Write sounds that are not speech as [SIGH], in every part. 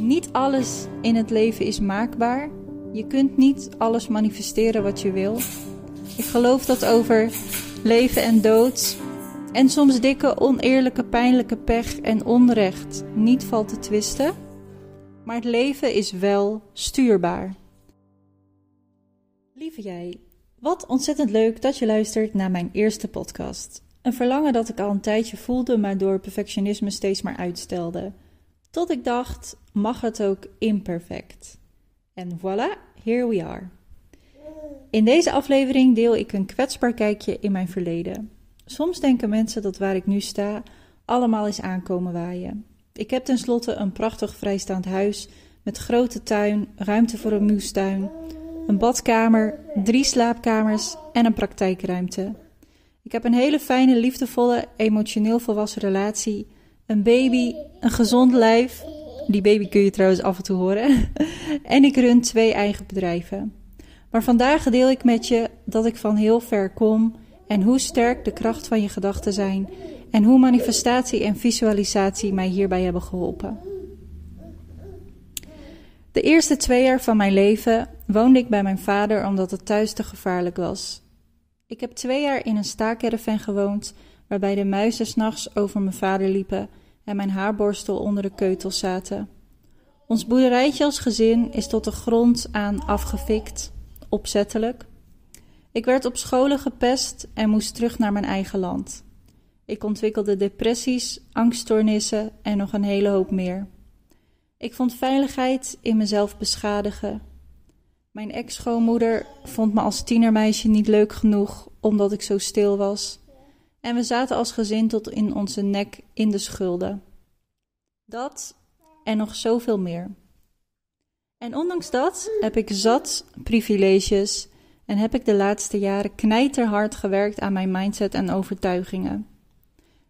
Niet alles in het leven is maakbaar. Je kunt niet alles manifesteren wat je wil. Ik geloof dat over leven en dood en soms dikke, oneerlijke, pijnlijke pech en onrecht niet valt te twisten. Maar het leven is wel stuurbaar. Lieve jij, wat ontzettend leuk dat je luistert naar mijn eerste podcast. Een verlangen dat ik al een tijdje voelde, maar door perfectionisme steeds maar uitstelde. Tot ik dacht, mag het ook imperfect? En voilà, here we are. In deze aflevering deel ik een kwetsbaar kijkje in mijn verleden. Soms denken mensen dat waar ik nu sta allemaal is aankomen waaien. Ik heb tenslotte een prachtig vrijstaand huis met grote tuin, ruimte voor een moestuin, een badkamer, drie slaapkamers en een praktijkruimte. Ik heb een hele fijne, liefdevolle, emotioneel volwassen relatie, een baby, een gezond lijf. Die baby kun je trouwens af en toe horen. [LAUGHS] en ik run twee eigen bedrijven. Maar vandaag deel ik met je dat ik van heel ver kom en hoe sterk de kracht van je gedachten zijn en hoe manifestatie en visualisatie mij hierbij hebben geholpen. De eerste twee jaar van mijn leven woonde ik bij mijn vader omdat het thuis te gevaarlijk was. Ik heb twee jaar in een staakerven gewoond, waarbij de muizen s'nachts over mijn vader liepen en mijn haarborstel onder de keutels zaten. Ons boerderijtje als gezin is tot de grond aan afgefikt, opzettelijk. Ik werd op scholen gepest en moest terug naar mijn eigen land. Ik ontwikkelde depressies, angststoornissen en nog een hele hoop meer. Ik vond veiligheid in mezelf beschadigen. Mijn ex-schoonmoeder vond me als tienermeisje niet leuk genoeg omdat ik zo stil was. En we zaten als gezin tot in onze nek in de schulden. Dat en nog zoveel meer. En ondanks dat heb ik zat privileges en heb ik de laatste jaren knijterhard gewerkt aan mijn mindset en overtuigingen.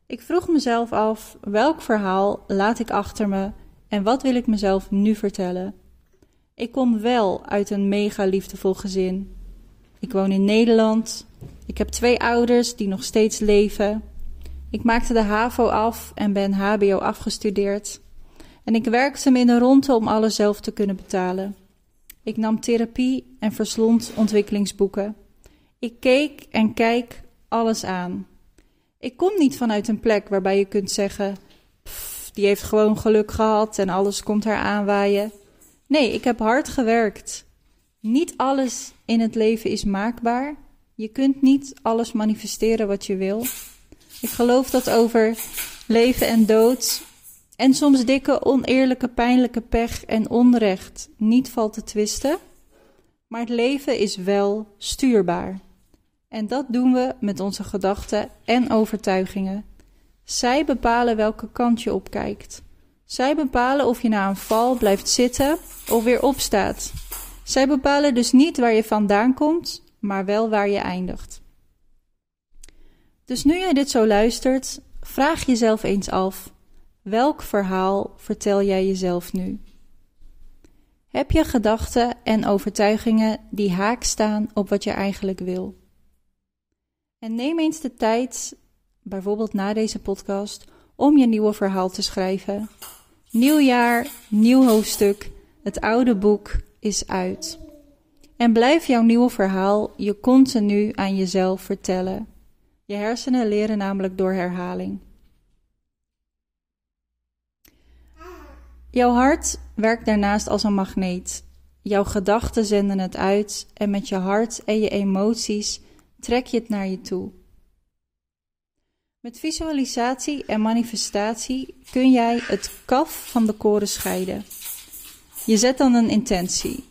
Ik vroeg mezelf af welk verhaal laat ik achter me en wat wil ik mezelf nu vertellen? Ik kom wel uit een mega liefdevol gezin. Ik woon in Nederland. Ik heb twee ouders die nog steeds leven. Ik maakte de HAVO af en ben HBO afgestudeerd. En ik werkte me in de ronde om alles zelf te kunnen betalen. Ik nam therapie en verslond ontwikkelingsboeken. Ik keek en kijk alles aan. Ik kom niet vanuit een plek waarbij je kunt zeggen: die heeft gewoon geluk gehad en alles komt haar aanwaaien. Nee, ik heb hard gewerkt. Niet alles in het leven is maakbaar. Je kunt niet alles manifesteren wat je wil. Ik geloof dat over leven en dood en soms dikke, oneerlijke, pijnlijke pech en onrecht niet valt te twisten. Maar het leven is wel stuurbaar. En dat doen we met onze gedachten en overtuigingen. Zij bepalen welke kant je opkijkt. Zij bepalen of je na een val blijft zitten of weer opstaat. Zij bepalen dus niet waar je vandaan komt, maar wel waar je eindigt. Dus nu jij dit zo luistert, vraag jezelf eens af: welk verhaal vertel jij jezelf nu? Heb je gedachten en overtuigingen die haak staan op wat je eigenlijk wil? En neem eens de tijd, bijvoorbeeld na deze podcast, om je nieuwe verhaal te schrijven. Nieuw jaar, nieuw hoofdstuk, het oude boek is uit. En blijf jouw nieuwe verhaal je continu aan jezelf vertellen. Je hersenen leren namelijk door herhaling. Jouw hart werkt daarnaast als een magneet. Jouw gedachten zenden het uit en met je hart en je emoties trek je het naar je toe. Met visualisatie en manifestatie kun jij het kaf van de koren scheiden. Je zet dan een intentie.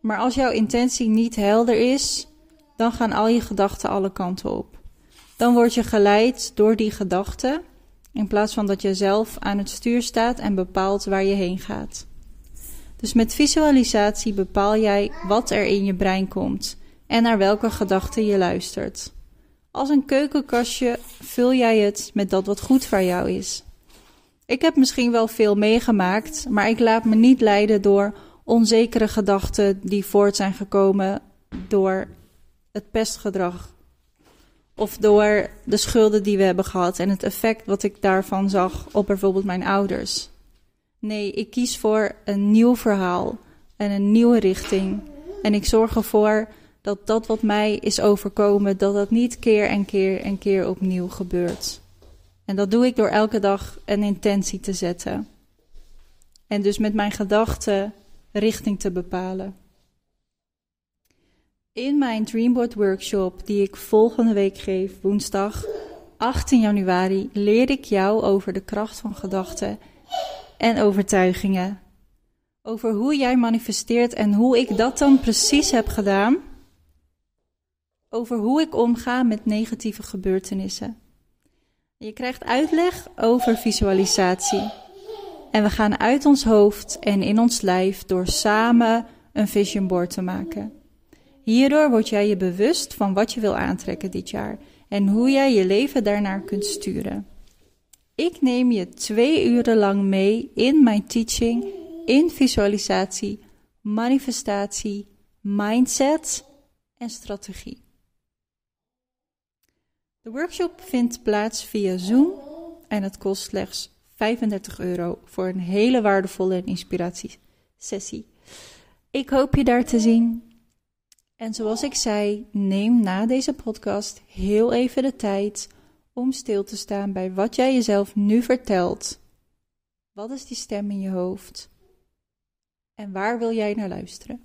Maar als jouw intentie niet helder is, dan gaan al je gedachten alle kanten op. Dan word je geleid door die gedachten, in plaats van dat je zelf aan het stuur staat en bepaalt waar je heen gaat. Dus met visualisatie bepaal jij wat er in je brein komt en naar welke gedachten je luistert. Als een keukenkastje vul jij het met dat wat goed voor jou is. Ik heb misschien wel veel meegemaakt, maar ik laat me niet leiden door onzekere gedachten die voort zijn gekomen door het pestgedrag. Of door de schulden die we hebben gehad en het effect wat ik daarvan zag op bijvoorbeeld mijn ouders. Nee, ik kies voor een nieuw verhaal en een nieuwe richting. En ik zorg ervoor dat dat wat mij is overkomen, dat dat niet keer en keer en keer opnieuw gebeurt. En dat doe ik door elke dag een intentie te zetten. En dus met mijn gedachten richting te bepalen. In mijn Dreamboard workshop, die ik volgende week geef, woensdag 18 januari, leer ik jou over de kracht van gedachten en overtuigingen. Over hoe jij manifesteert en hoe ik dat dan precies heb gedaan. Over hoe ik omga met negatieve gebeurtenissen. Je krijgt uitleg over visualisatie. En we gaan uit ons hoofd en in ons lijf door samen een vision board te maken. Hierdoor word jij je bewust van wat je wil aantrekken dit jaar en hoe jij je leven daarnaar kunt sturen. Ik neem je twee uren lang mee in mijn teaching in visualisatie, manifestatie, mindset en strategie. De workshop vindt plaats via Zoom en het kost slechts 35 euro voor een hele waardevolle inspiratiesessie. Ik hoop je daar te zien. En zoals ik zei, neem na deze podcast heel even de tijd om stil te staan bij wat jij jezelf nu vertelt. Wat is die stem in je hoofd? En waar wil jij naar luisteren?